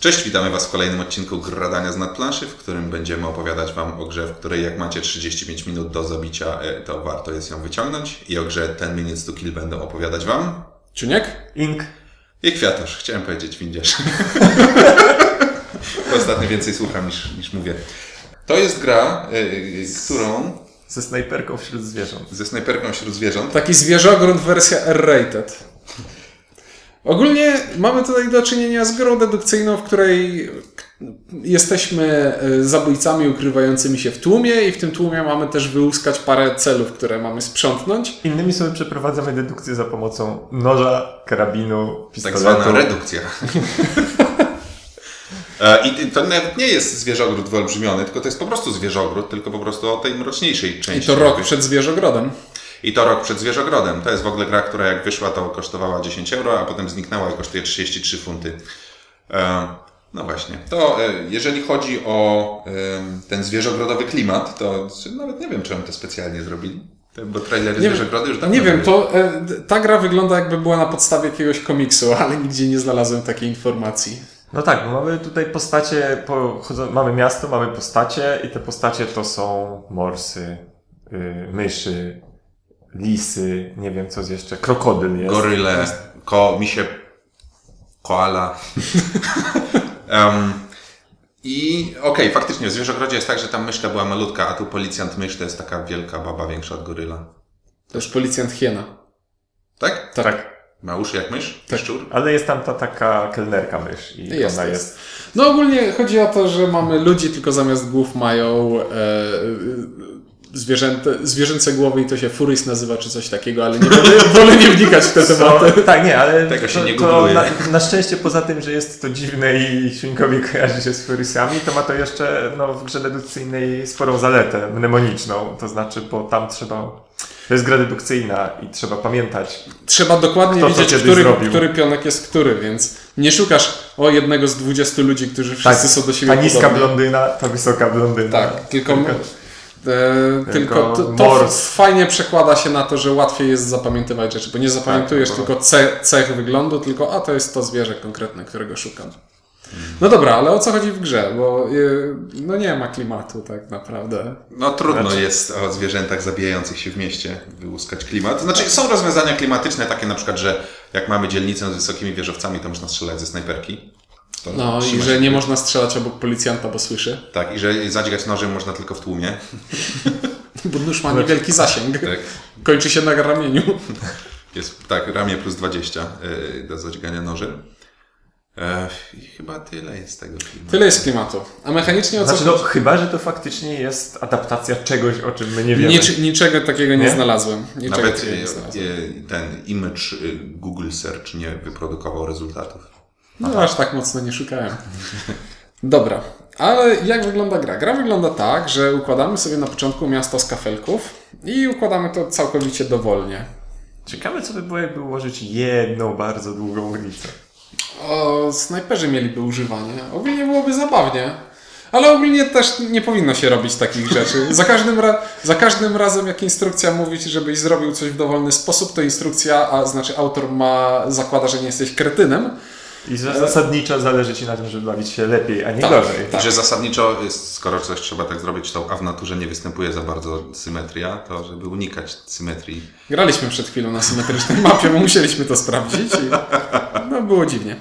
Cześć, witamy Was w kolejnym odcinku Gradania z nadplanszy, w którym będziemy opowiadać Wam o grze, w której jak macie 35 minut do zabicia, e, to warto jest ją wyciągnąć. I o grze Ten Minutes to Kill będą opowiadać Wam Czuniek? Ink. i Kwiatosz. Chciałem powiedzieć Windziarz. Ostatnio więcej słucham niż, niż mówię. To jest gra, e, którą Ze snajperką wśród zwierząt. ze snajperką wśród zwierząt. Taki zwierzogród wersja R-rated. Ogólnie mamy tutaj do czynienia z grą dedukcyjną, w której jesteśmy e, zabójcami ukrywającymi się w tłumie i w tym tłumie mamy też wyłuskać parę celów, które mamy sprzątnąć. Innymi słowy przeprowadzamy dedukcję za pomocą noża, karabinu, Tak pistoletu. zwana redukcja. E, I to nawet nie jest zwierzogród wyolbrzymiony, tylko to jest po prostu zwierzogród, tylko po prostu o tej mroczniejszej I części. to rok przed zwierzogrodem. I to rok przed zwierzogrodem. To jest w ogóle gra, która jak wyszła, to kosztowała 10 euro, a potem zniknęła i kosztuje 33 funty. E, no właśnie. To e, jeżeli chodzi o e, ten zwierzogrodowy klimat, to nawet nie wiem, czy oni to specjalnie zrobili. Bo trailery Nie już dawno Nie wiem, to e, ta gra wygląda jakby była na podstawie jakiegoś komiksu, ale nigdzie nie znalazłem takiej informacji. No tak, bo mamy tutaj postacie, pochodzą, mamy miasto, mamy postacie i te postacie to są morsy, y, myszy, lisy, nie wiem co jest jeszcze, krokodyl jest. Goryle, ko, misie, koala. Em, I okej, faktycznie w zwierzogrodzie jest tak, że tam myszka była malutka, a tu policjant mysz to jest taka wielka baba, większa od goryla. To już policjant hiena. Tak? Tak. Tak, Ma uszy jak mysz? Tak. Szczur? ale jest tam ta taka kelnerka mysz i Jest, ona jest. jest. No ogólnie chodzi o to, że mamy ludzi, tylko zamiast głów mają e, e, zwierzęte, zwierzęce głowy i to się furys nazywa czy coś takiego, ale nie wolę, wolę nie wnikać w te tematy. No, tak, nie, ale Tego się to, nie to na, na szczęście poza tym, że jest to dziwne i świnkowi kojarzy się z furysami, to ma to jeszcze no, w grze dedukcyjnej sporą zaletę mnemoniczną, to znaczy, bo tam trzeba... To jest gra dedukcyjna i trzeba pamiętać. Trzeba dokładnie Kto wiedzieć, który, zrobił. który pionek jest który, więc nie szukasz o jednego z 20 ludzi, którzy wszyscy są do siebie ta niska podobni. blondyna, ta wysoka blondyna. Tak, tylko, Tylko- e, tylko to, to mors. fajnie przekłada się na to, że łatwiej jest zapamiętywać rzeczy, bo nie zapamiętujesz Tak, tylko ce, cech wyglądu, tylko a to jest to zwierzę konkretne, którego szukam. No dobra, ale o co chodzi w grze? Bo e, no nie ma klimatu tak naprawdę. No trudno Znaczy- jest o zwierzętach zabijających się w mieście wyłuskać klimat. Znaczy są rozwiązania klimatyczne takie na przykład, że jak mamy dzielnicę z wysokimi wieżowcami, to można strzelać ze snajperki. To No i że nie można strzelać obok policjanta, bo słyszy. Tak, i że zadźgać nożem można tylko w tłumie. Bo nóż ma niewielki zasięg. Tak. Kończy się na ramieniu. Jest tak, ramię plus 20 yy, do zadźgania nożem. E, I chyba tyle jest z tego filmu. Tyle jest klimatu. A mechanicznie o co Znaczy, no, chodzi? chyba, że to faktycznie jest adaptacja czegoś, o czym my nie wiemy. Nic, niczego takiego nie, Nie? znalazłem. Niczego Nawet nie e, znalazłem. e, ten image e, Google Search nie wyprodukował rezultatów. No aż tak mocno nie szukałem. Dobra, ale jak wygląda gra? Gra wygląda tak, że układamy sobie na początku miasto z kafelków i układamy to całkowicie dowolnie. Ciekawe, co by było, jakby ułożyć jedną bardzo długą ulicę. O, snajperzy mieliby używanie. Ogólnie byłoby zabawnie. Ale ogólnie też nie powinno się robić takich rzeczy. Za każdym, ra- za każdym razem, jak instrukcja mówi ci, żebyś zrobił coś w dowolny sposób, to instrukcja, a znaczy autor ma, zakłada, że nie jesteś kretynem. I że zasadniczo zależy ci na tym, żeby bawić się lepiej, a nie Tak, gorzej. tak. I że zasadniczo, skoro coś trzeba tak zrobić, to a w naturze nie występuje za bardzo symetria, to żeby unikać symetrii. Graliśmy przed chwilą na symetrycznej mapie, bo musieliśmy to sprawdzić i no było dziwnie.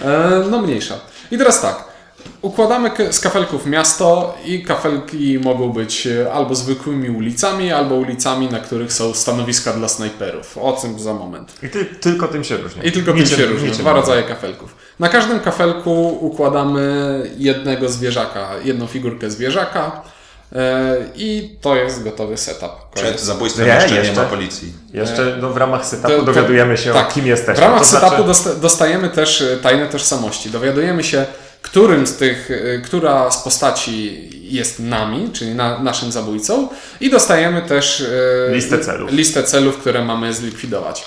E, no mniejsza. I teraz tak. Układamy z kafelków miasto i kafelki mogą być e, albo zwykłymi ulicami, albo ulicami, na których są stanowiska dla snajperów. O tym za moment. I ty, tylko tym się różni. I tylko tym Niczym- się niczym Dwa rodzaje kafelków. Na każdym kafelku układamy jednego zwierzaka, jedną figurkę zwierzaka e, i to jest gotowy setup. Przed Koniec. zabójstwem Nie, jeszcze nie ma policji. Jeszcze no, w ramach setupu To- to- dowiadujemy się tak. o kim jesteśmy. W ramach to setupu znaczy, dosta- dostajemy też e, tajne tożsamości. Dowiadujemy się, którym z tych, e, która z postaci jest nami, czyli na, naszym zabójcą i dostajemy też e, Listę celów. listę celów, które mamy zlikwidować.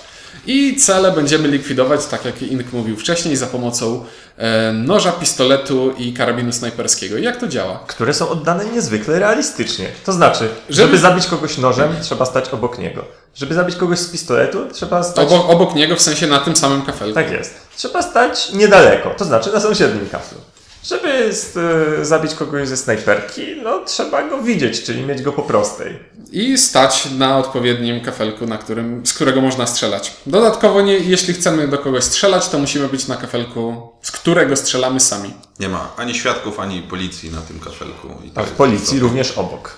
I cele będziemy likwidować, tak jak Ink mówił wcześniej, za pomocą e, noża, pistoletu i karabinu snajperskiego. I jak to działa? które są oddane niezwykle realistycznie. To znaczy, Żeby- żeby, zabić kogoś nożem, trzeba stać obok niego. Żeby zabić kogoś z pistoletu, trzeba stać... Obok, obok niego, w sensie na tym samym kafelku. Tak jest. Trzeba stać niedaleko, to znaczy na sąsiednim kaflu. Żeby z, e, zabić kogoś ze snajperki, no trzeba go widzieć, czyli mieć go po prostej. I stać na odpowiednim kafelku, na którym, z którego można strzelać. Dodatkowo, nie, jeśli chcemy do kogoś strzelać, to musimy być na kafelku, z którego strzelamy sami. Nie ma ani świadków, ani policji na tym kafelku. I to A w jest policji to- również obok.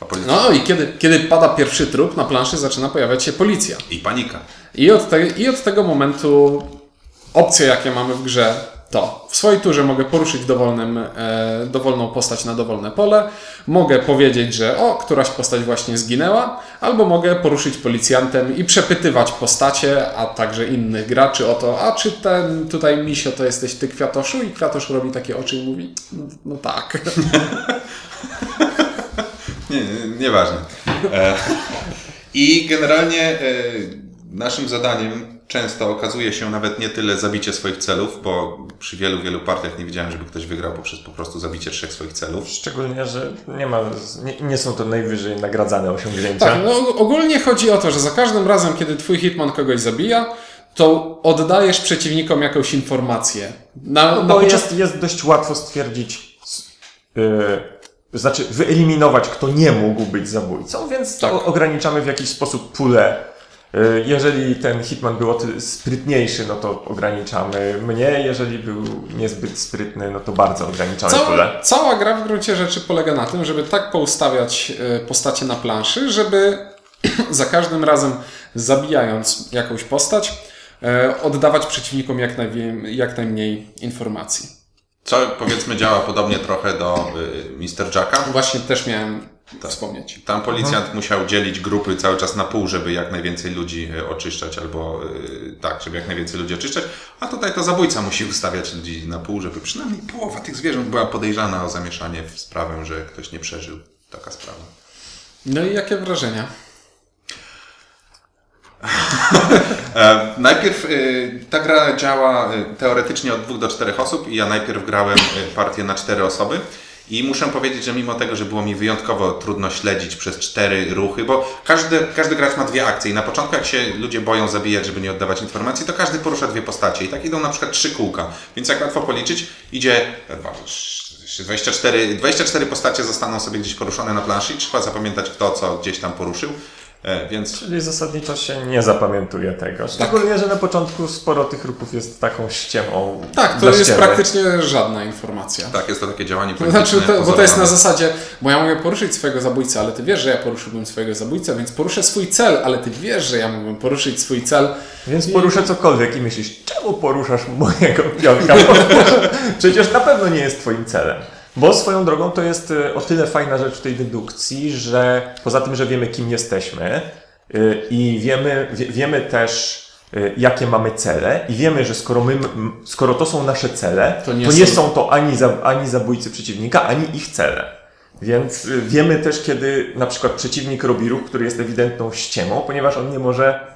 A policja. No i kiedy, kiedy pada pierwszy trup, na planszy zaczyna pojawiać się policja. I panika. I od, te, I od tego momentu opcje, jakie mamy w grze, to w swojej turze mogę poruszyć dowolnym, e, dowolną postać na dowolne pole, mogę powiedzieć, że o, któraś postać właśnie zginęła, albo mogę poruszyć policjantem i przepytywać postacie, a także innych graczy o to, a czy ten tutaj misio to jesteś ty kwiatoszu? I kwiatosz robi takie oczy i mówi, no tak. Nie, nie, nieważne. E, I generalnie e, naszym zadaniem często okazuje się nawet nie tyle zabicie swoich celów, bo przy wielu, wielu partiach nie widziałem, żeby ktoś wygrał poprzez po prostu zabicie trzech swoich celów. Szczególnie, że nie, ma, nie, nie są to najwyżej nagradzane osiągnięcia. Tak, no ogólnie chodzi o to, że za każdym razem, kiedy twój hitman kogoś zabija, to oddajesz przeciwnikom jakąś informację. Na, No, na bo jest, jest dość łatwo stwierdzić, yy, znaczy wyeliminować, kto nie mógł być zabójcą, więc Tak. o, ograniczamy w jakiś sposób pulę. Yy, Jeżeli ten hitman był sprytniejszy, no to ograniczamy mnie. Jeżeli był niezbyt sprytny, no to bardzo ograniczamy Cała, pulę. cała gra w gruncie rzeczy polega na tym, żeby tak poustawiać e, postacie na planszy, żeby za każdym razem zabijając jakąś postać, e, oddawać przeciwnikom jak, najwie- jak najmniej informacji. Co powiedzmy działa podobnie trochę do y, Mr. Jacka. Właśnie też miałem Tak. wspomnieć. Tam policjant musiał dzielić grupy cały czas na pół, żeby jak najwięcej ludzi y, oczyszczać, albo y, tak, żeby jak najwięcej ludzi oczyszczać. A tutaj to zabójca musi ustawiać ludzi na pół, żeby przynajmniej połowa tych zwierząt była podejrzana o zamieszanie w sprawę, że ktoś nie przeżył. Taka sprawa. No i jakie wrażenia? E, najpierw y, ta gra działa teoretycznie od dwóch do czterech osób i ja najpierw grałem partię na cztery osoby. I muszę powiedzieć, że mimo tego, że było mi wyjątkowo trudno śledzić przez cztery ruchy, bo każdy, każdy gracz ma dwie akcje i na początku jak się ludzie boją zabijać, żeby nie oddawać informacji, to każdy porusza dwie postacie i tak idą na przykład trzy kółka. Więc jak łatwo policzyć, idzie e, dwa, trzy, 24, 24 postacie zostaną sobie gdzieś poruszone na planszy i trzeba zapamiętać kto co gdzieś tam poruszył. E, Więc Czyli zasadniczo się nie zapamiętuje tego. Szczególnie, że na początku sporo tych ruchów jest taką ściemą. Tak, to jest ściemy. praktycznie żadna informacja. tak, jest to takie działanie To polityczne. znaczy, to, bo to jest na zasadzie, bo ja mogę poruszyć swojego zabójcę, ale ty wiesz, że ja poruszyłbym swojego zabójcę, więc poruszę swój cel, ale ty wiesz, że ja mógłbym poruszyć swój cel. Więc poruszę cokolwiek i myślisz, czemu poruszasz mojego pionka? Przecież na pewno nie jest twoim celem. Bo swoją drogą to jest y, o tyle fajna rzecz w tej dedukcji, że poza tym, że wiemy kim jesteśmy y, i wiemy, wie, wiemy też y, jakie mamy cele i wiemy, że skoro, my, skoro to są nasze cele, To to nie nie, są- są... to ani, za, ani zabójcy przeciwnika, ani ich cele. Więc wiemy też, kiedy na przykład przeciwnik robi ruch, który jest ewidentną ściemą, ponieważ on nie może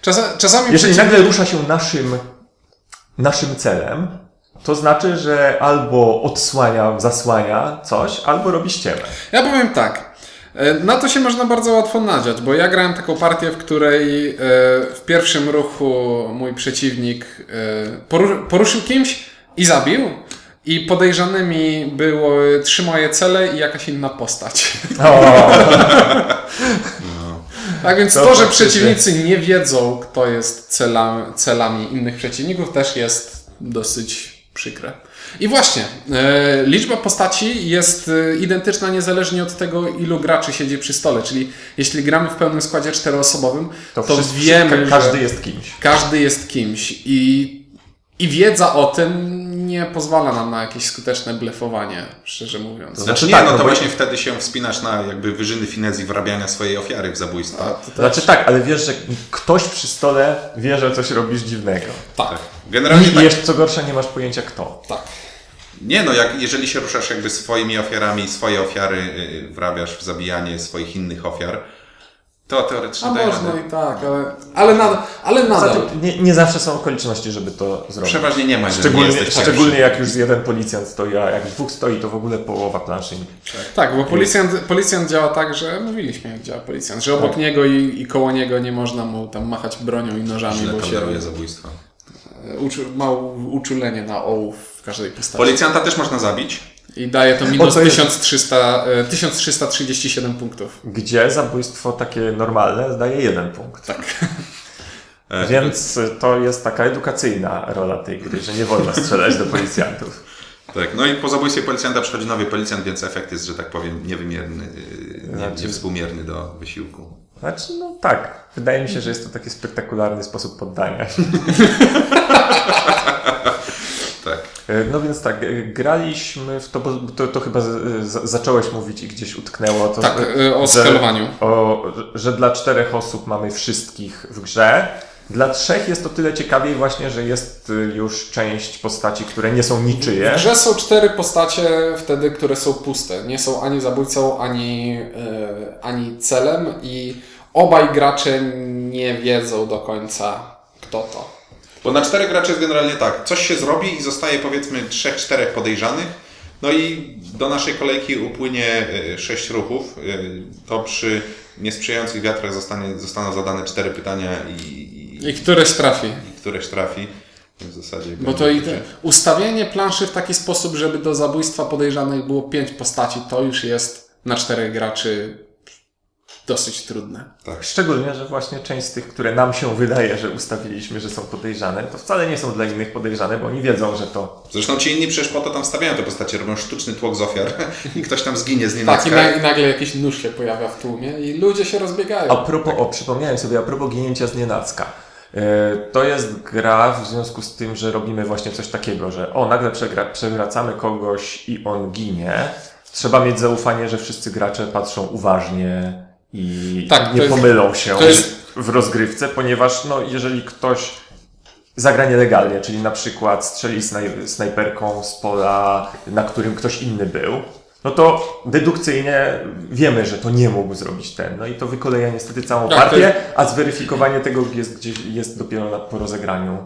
Czasa, czasami jeżeli przeciwnik- nagle rusza się naszym, naszym celem, to znaczy, że albo odsłania, zasłania coś, albo robi ściemę. Ja powiem tak. e, Na to się można bardzo łatwo nadziać, bo ja grałem taką partię, w której e, w pierwszym ruchu mój przeciwnik e, poru- poruszył kimś i zabił. I podejrzanymi było trzy moje cele i jakaś inna postać. Tak więc To to, że przeciwnicy nie wiedzą, kto jest cela, celami innych przeciwników, też jest dosyć przykre. I właśnie, e, liczba postaci jest e, identyczna niezależnie od tego, ilu graczy siedzi przy stole. Czyli jeśli gramy w pełnym składzie czteroosobowym, to, To, wiemy, ka- każdy że jest kimś. każdy jest kimś. I, I wiedza o tym nie pozwala nam na jakieś skuteczne blefowanie, szczerze mówiąc. To Znaczy Znaczy nie, tak, no no to bo- właśnie wtedy się wspinasz na jakby wyżyny finezji wrabiania swojej ofiary w zabójstwa. A, to też- Znaczy tak, ale wiesz, że ktoś przy stole wie, że coś robisz dziwnego. tak, Generalnie I tak, jeszcze co gorsza, nie masz pojęcia kto. tak. nie no, jak, jeżeli się ruszasz jakby swoimi ofiarami, swoje ofiary y, wrabiasz w zabijanie swoich innych ofiar, to teoretycznie A daje można radę. i tak, ale, ale, nadal, ale nadal. tym nie, nie zawsze są okoliczności, żeby to zrobić. Przeważnie nie ma, jeżeli nie Szczególnie, jesteś szczególnie jak już jeden policjant stoi, a jak dwóch stoi, to w ogóle połowa planszy. Tak, bo policjant, policjant działa tak, że mówiliśmy jak działa policjant, że obok Tak. niego i, i koło niego nie można mu tam machać bronią i nożami, Źle bo się toleruje zabójstwa. uczu, ma u- uczulenie na ołów w każdej postaci. Policjanta też można zabić. I daje to minus co jest? 1300, e, 1337 punktów. Gdzie zabójstwo takie normalne daje jeden punkt. Tak. E, Więc to jest taka edukacyjna rola tej gry, że nie wolno strzelać do policjantów. Tak, no i po zabójstwie policjanta przychodzi nowy policjant, więc efekt jest, że tak powiem, niewymierny, nie, Znaczy- niewspółmierny do wysiłku. Znaczy, no tak. Wydaje mi się, że jest to taki spektakularny sposób poddania. E, No więc tak, e, graliśmy w to, bo to, to chyba z, z, zacząłeś mówić i gdzieś utknęło to. Tak, e, o że- skalowaniu. O, że dla czterech osób mamy wszystkich w grze. Dla trzech jest to tyle ciekawiej właśnie, że jest już część postaci, które nie są niczyje. W grze są cztery postacie wtedy, które są puste. Nie są ani zabójcą, ani, e, ani celem i obaj gracze nie wiedzą do końca, kto to. Bo na czterech graczy jest generalnie tak, coś się zrobi i zostaje powiedzmy trzech, czterech podejrzanych, no i do naszej kolejki upłynie y, sześć ruchów, y, to przy niesprzyjających wiatrach zostanie, zostaną zadane cztery pytania i, i, I któreś trafi. i któreś trafi. W zasadzie Bo to i te, ustawienie planszy w taki sposób, żeby do zabójstwa podejrzanych było pięć postaci, to już jest na czterech graczy dosyć trudne. Tak. Szczególnie, że właśnie część z tych, które nam się wydaje, że ustawiliśmy, że są podejrzane, to wcale nie są dla innych podejrzane, bo oni wiedzą, że to. Zresztą ci inni przecież po to tam stawiają te postacie, robią sztuczny tłok z ofiar i ktoś tam zginie z Tak, i, nienacka. na, i nagle jakiś nóż się pojawia w tłumie i ludzie się rozbiegają. A propos, o, przypomniałem sobie, a propos ginięcia z nienacka. E, To jest gra w związku z tym, że robimy właśnie coś takiego, że o, nagle przegra, przewracamy kogoś i on ginie. Trzeba mieć zaufanie, że wszyscy gracze patrzą uważnie i Tak, nie jest- pomylą się to jest- w rozgrywce, ponieważ no, jeżeli ktoś zagra nielegalnie, czyli na przykład strzeli snaj snajperką z pola, na którym ktoś inny był, no to dedukcyjnie wiemy, że to nie mógł zrobić ten. No i to wykoleja niestety całą Tak, partię, a zweryfikowanie tego jest, gdzieś, jest dopiero na, po rozegraniu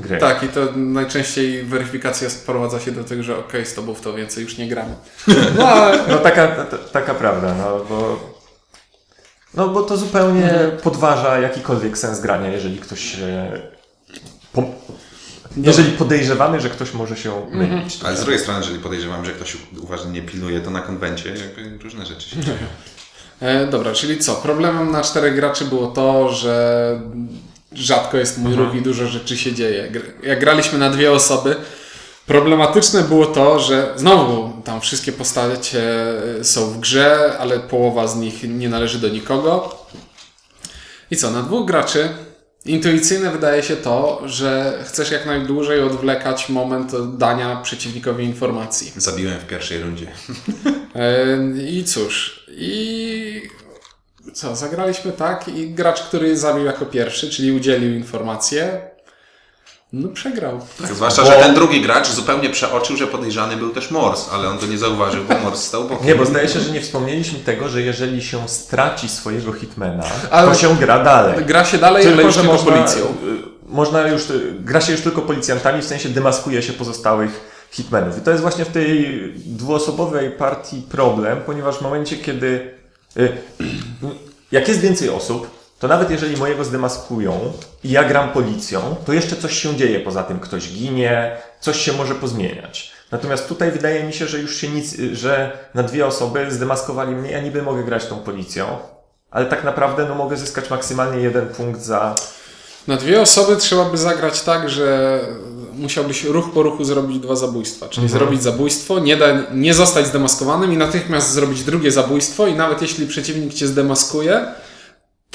gry. Tak, i to najczęściej weryfikacja sprowadza się do tego, że okej, z tobą w to więcej już nie gramy. No ale No taka, ta- taka prawda, no bo, no bo to zupełnie podważa jakikolwiek sens grania, jeżeli ktoś się... Po, jeżeli podejrzewamy, że ktoś może się mylić. Ale z drugiej strony, jeżeli podejrzewam, że ktoś uważnie nie pilnuje, to na konwencie jakby różne rzeczy się dzieją. E, dobra, czyli co? Problemem na czterech graczy było to, że rzadko jest mój ruch i dużo rzeczy się dzieje. Jak graliśmy na dwie osoby, problematyczne było to, że znowu tam wszystkie postacie są w grze, ale połowa z nich nie należy do nikogo. I co? Na dwóch graczy intuicyjne wydaje się to, że chcesz jak najdłużej odwlekać moment dania przeciwnikowi informacji. Zabiłem w pierwszej rundzie. E, I cóż, i co, zagraliśmy tak i gracz, który zabił jako pierwszy, czyli udzielił informację, no przegrał. Tak, zwłaszcza, że ten drugi gracz zupełnie przeoczył, że podejrzany był też Mors, ale on to nie zauważył, bo Mors stał bokiem. Nie, bo zdaje się, że nie wspomnieliśmy tego, że jeżeli się straci swojego hitmana, Ale- to się gra dalej. Gra się dalej, ale już że tylko można, policją. y, można już, gra się już tylko policjantami, w sensie demaskuje się pozostałych hitmenów. I to jest właśnie w tej dwuosobowej partii problem, ponieważ w momencie, kiedy y, jak jest więcej osób, to nawet jeżeli mojego zdemaskują i ja gram policją, to jeszcze coś się dzieje poza tym. Ktoś ginie, coś się może pozmieniać. Natomiast tutaj wydaje mi się, że już się nic, że na dwie osoby zdemaskowali mnie, ja niby mogę grać tą policją, ale tak naprawdę no, mogę zyskać maksymalnie jeden punkt za Na dwie osoby trzeba by zagrać tak, że musiałbyś ruch po ruchu zrobić dwa zabójstwa. Czyli zrobić zabójstwo, nie, da, nie zostać zdemaskowanym i natychmiast zrobić drugie zabójstwo i nawet jeśli przeciwnik cię zdemaskuje,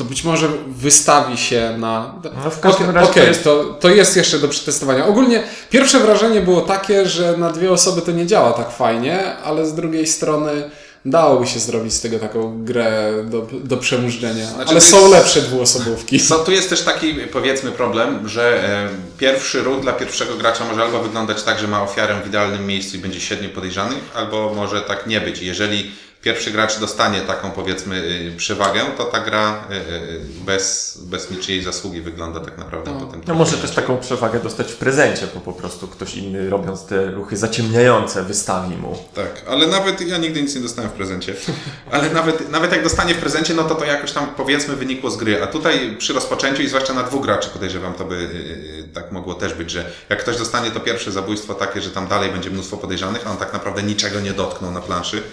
to być może wystawi się na... No w każdym Okej, razie to okej, jest- to, to jest jeszcze do przetestowania. Ogólnie pierwsze wrażenie było takie, że na dwie osoby to nie działa tak fajnie, ale z drugiej strony dałoby się zrobić z tego taką grę do, do przemużdżenia. Znaczy, ale to są jest- lepsze dwuosobówki. Co, tu jest też taki, powiedzmy, problem, że e, pierwszy ruch dla pierwszego gracza może albo wyglądać tak, że ma ofiarę w idealnym miejscu i będzie siedmiu podejrzanych, albo może tak nie być. Jeżeli pierwszy gracz dostanie taką, powiedzmy, y, przewagę, to ta gra y, y, bez, bez niczyjej zasługi wygląda tak naprawdę potem. No może też taką przewagę dostać w prezencie, bo po prostu ktoś inny robiąc te ruchy zaciemniające wystawi mu. Tak, ale nawet ja nigdy nic nie dostałem w prezencie. Ale nawet, nawet jak dostanie w prezencie, no to to jakoś tam powiedzmy wynikło z gry. A tutaj przy rozpoczęciu i zwłaszcza na dwóch graczy podejrzewam, to by, tak mogło też być, że jak ktoś dostanie to pierwsze zabójstwo takie, że tam dalej będzie mnóstwo podejrzanych, a on tak naprawdę niczego nie dotknął na planszy,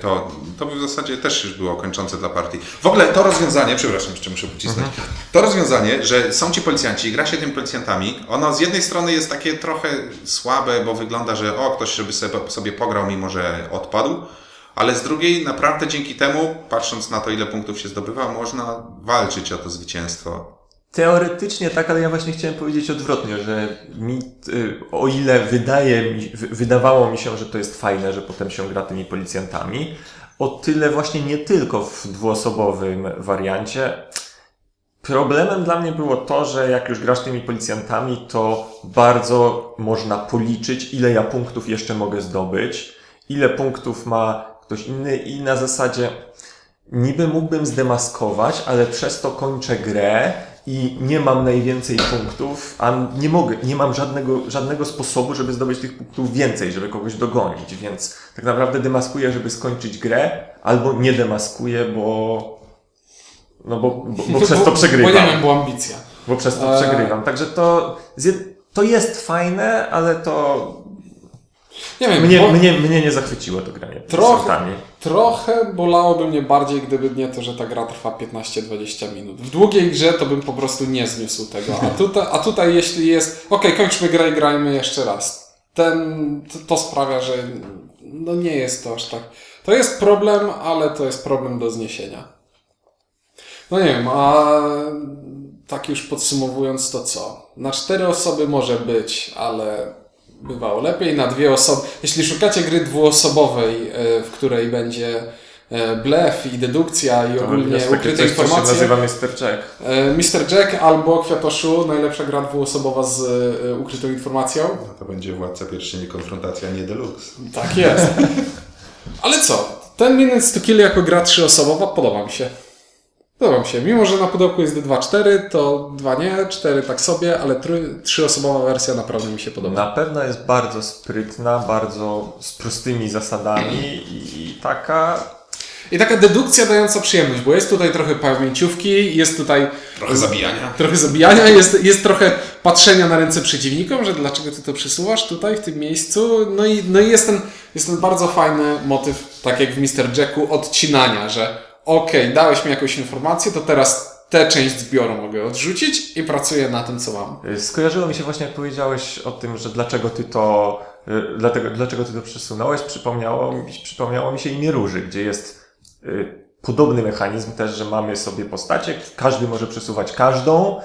to, to by w zasadzie też już było kończące dla partii. W ogóle to rozwiązanie, przepraszam, jeszcze muszę pocisnąć, to rozwiązanie, że są ci policjanci gra się tymi policjantami, ono z jednej strony jest takie trochę słabe, bo wygląda, że o, ktoś żeby sobie, sobie pograł, mimo że odpadł, ale z drugiej naprawdę dzięki temu, patrząc na to, ile punktów się zdobywa, można walczyć o to zwycięstwo. Teoretycznie tak, ale ja właśnie chciałem powiedzieć odwrotnie, że mi, y, o ile wydaje mi, wy- wydawało mi się, że to jest fajne, że potem się gra tymi policjantami, o tyle właśnie nie tylko w dwuosobowym wariancie. Problemem dla mnie było to, że jak już grasz tymi policjantami, to bardzo można policzyć, ile ja punktów jeszcze mogę zdobyć, ile punktów ma ktoś inny i na zasadzie niby mógłbym zdemaskować, ale przez to kończę grę i nie mam najwięcej punktów, a nie mogę, nie mam żadnego, żadnego sposobu, żeby zdobyć tych punktów więcej, żeby kogoś dogonić, więc tak naprawdę demaskuję, żeby skończyć grę, albo nie demaskuję, bo no bo, bo, bo przez to przegrywam. Bo nie wiem, była ambicja. Bo przez to przegrywam. Także to, to jest fajne, ale to Nie wiem, mnie, bo mnie, mnie nie zachwyciło to granie. Trochę. trochę bolałoby mnie bardziej, gdyby nie to, że ta gra trwa 15-20 minut. W długiej grze to bym po prostu nie zniósł tego. A tutaj, a tutaj jeśli jest, okej, kończmy grę i grajmy jeszcze raz. Ten, to, to sprawia, że no nie jest to aż tak. To jest problem, ale to jest problem do zniesienia. No nie wiem, a tak już podsumowując to co? Na cztery osoby może być, ale bywało lepiej. Na dwie osoby. Jeśli szukacie gry dwuosobowej, e, w której będzie e, blef i dedukcja i ogólnie Jest takie ukryte coś, co się informacje. nazywa Mr. Jack. e, Mr. Jack albo Kwiatoszu, najlepsza gra dwuosobowa z ukrytą informacją. No to będzie Władca Pierścieni konfrontacja nie deluxe. Tak jest. Ale co? Ten Minutes to Kill jako gra trzyosobowa podoba mi się. Podoba mi się. Mimo, że na pudełku jest 2-4, to 2 nie, 4 tak sobie, ale trzy, trzyosobowa wersja naprawdę mi się podoba. Na pewno jest bardzo sprytna, bardzo z prostymi zasadami i, i taka. I taka dedukcja dająca przyjemność, bo jest tutaj trochę pamięciówki, jest tutaj Trochę zabijania. trochę zabijania, jest, jest trochę patrzenia na ręce przeciwnikom, że dlaczego ty to przesuwasz tutaj, w tym miejscu. No i, no i jest, ten, jest ten bardzo fajny motyw, tak jak w Mr. Jacku, odcinania, że okej, dałeś mi jakąś informację, to teraz tę część zbioru mogę odrzucić i pracuję na tym, co mam. y, Skojarzyło mi się właśnie, jak powiedziałeś o tym, że dlaczego ty to, y, dlatego, dlaczego ty to przesunąłeś, przypomniało, przypomniało mi się imię Róży, gdzie jest y, podobny mechanizm też, że mamy sobie postacie, każdy może przesuwać każdą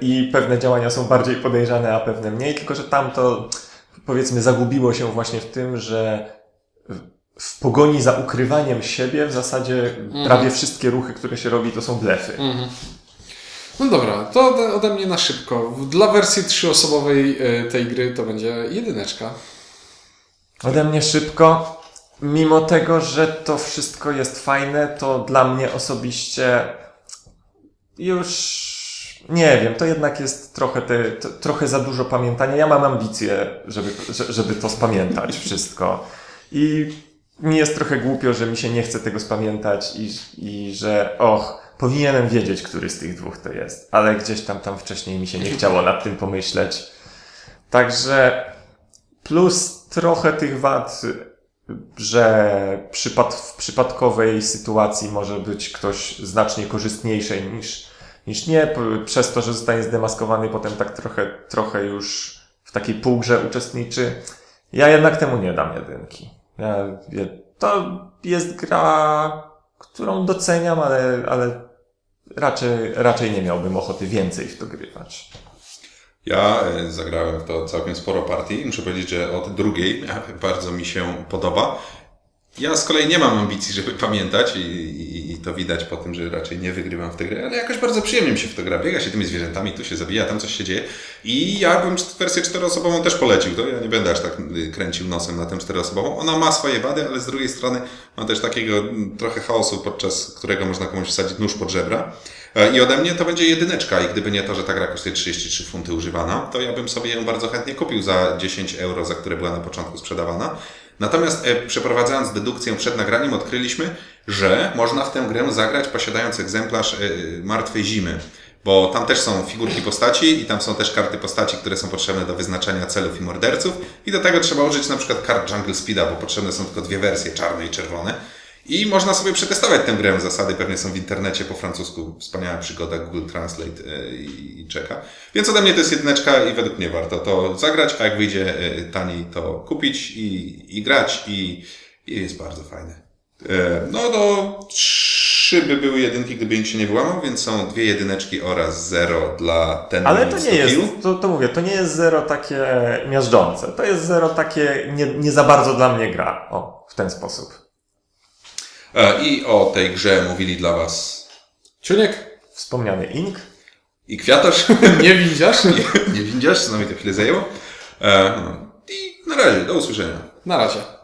i pewne działania są bardziej podejrzane, a pewne mniej, tylko że tam to powiedzmy zagubiło się właśnie w tym, że w- pogoni za ukrywaniem siebie w zasadzie prawie wszystkie ruchy, które się robi, to są blefy. No dobra, to ode, mnie na szybko. Dla wersji trzyosobowej y, tej gry to będzie jedyneczka. Ode mnie szybko. Mimo tego, że to wszystko jest fajne, to dla mnie osobiście już nie wiem, to jednak jest trochę, te, to, trochę za dużo pamiętania. Ja mam ambicje, żeby, że- żeby to spamiętać wszystko. I mi jest trochę głupio, że mi się nie chce tego spamiętać i, i że och, powinienem wiedzieć, który z tych dwóch to jest. Ale gdzieś tam, tam wcześniej mi się nie chciało nad tym pomyśleć. Także plus trochę tych wad, że przypad, w przypadkowej sytuacji może być ktoś znacznie korzystniejszy niż, niż nie, przez to, że zostanie zdemaskowany potem tak trochę, trochę już w takiej półgrze uczestniczy. Ja jednak temu nie dam jedynki. To jest gra, którą doceniam, ale, ale raczej, raczej nie miałbym ochoty więcej w to grywać. Ja e, zagrałem w to całkiem sporo partii. Muszę powiedzieć, że od drugiej bardzo mi się podoba. Ja z kolei nie mam ambicji, żeby pamiętać i, i, i to widać po tym, że raczej nie wygrywam w tę grę, ale jakoś bardzo przyjemnie mi się w to gra. Biega się tymi zwierzętami, tu się zabija, tam coś się dzieje i ja bym wersję czteroosobową też polecił. To ja nie będę aż tak y, kręcił nosem na tę czteroosobową. Ona ma swoje wady, ale z drugiej strony ma też takiego mm, trochę chaosu, podczas którego można komuś wsadzić nóż pod żebra. E, I ode mnie to będzie jedyneczka i gdyby nie to, że ta gra kosztuje 33 funty używana, to ja bym sobie ją bardzo chętnie kupił za 10 euro, za które była na początku sprzedawana. Natomiast e, przeprowadzając dedukcję przed nagraniem odkryliśmy, że można w tę grę zagrać posiadając egzemplarz e, Martwej Zimy. bo tam też są figurki postaci i tam są też karty postaci, które są potrzebne do wyznaczania celów i morderców i do tego trzeba użyć na przykład kart Jungle Speeda, bo potrzebne są tylko dwie wersje, czarne i czerwone. I można sobie przetestować tę grę. Zasady pewnie są w internecie po francusku. Wspaniała przygoda Google Translate e, i, czeka. Więc ode mnie to jest jedyneczka i według mnie warto to zagrać, a jak wyjdzie e, taniej, to kupić i, i grać i, i jest bardzo fajne. E, No to trzy by były jedynki, gdyby nikt się nie wyłamał, więc są dwie jedyneczki oraz zero dla ten Ale to nie 100 jest, to, to mówię, to nie jest zero takie miażdżące. To jest zero takie nie, nie za bardzo dla mnie gra. O, w ten sposób. E, I o tej grze mówili dla Was Ciuniek, Wspomniany Ink. i Kwiatosz. nie widzisz? nie widzisz, co mi to chwilę zajęło. E, no. I na razie, do usłyszenia. Na razie.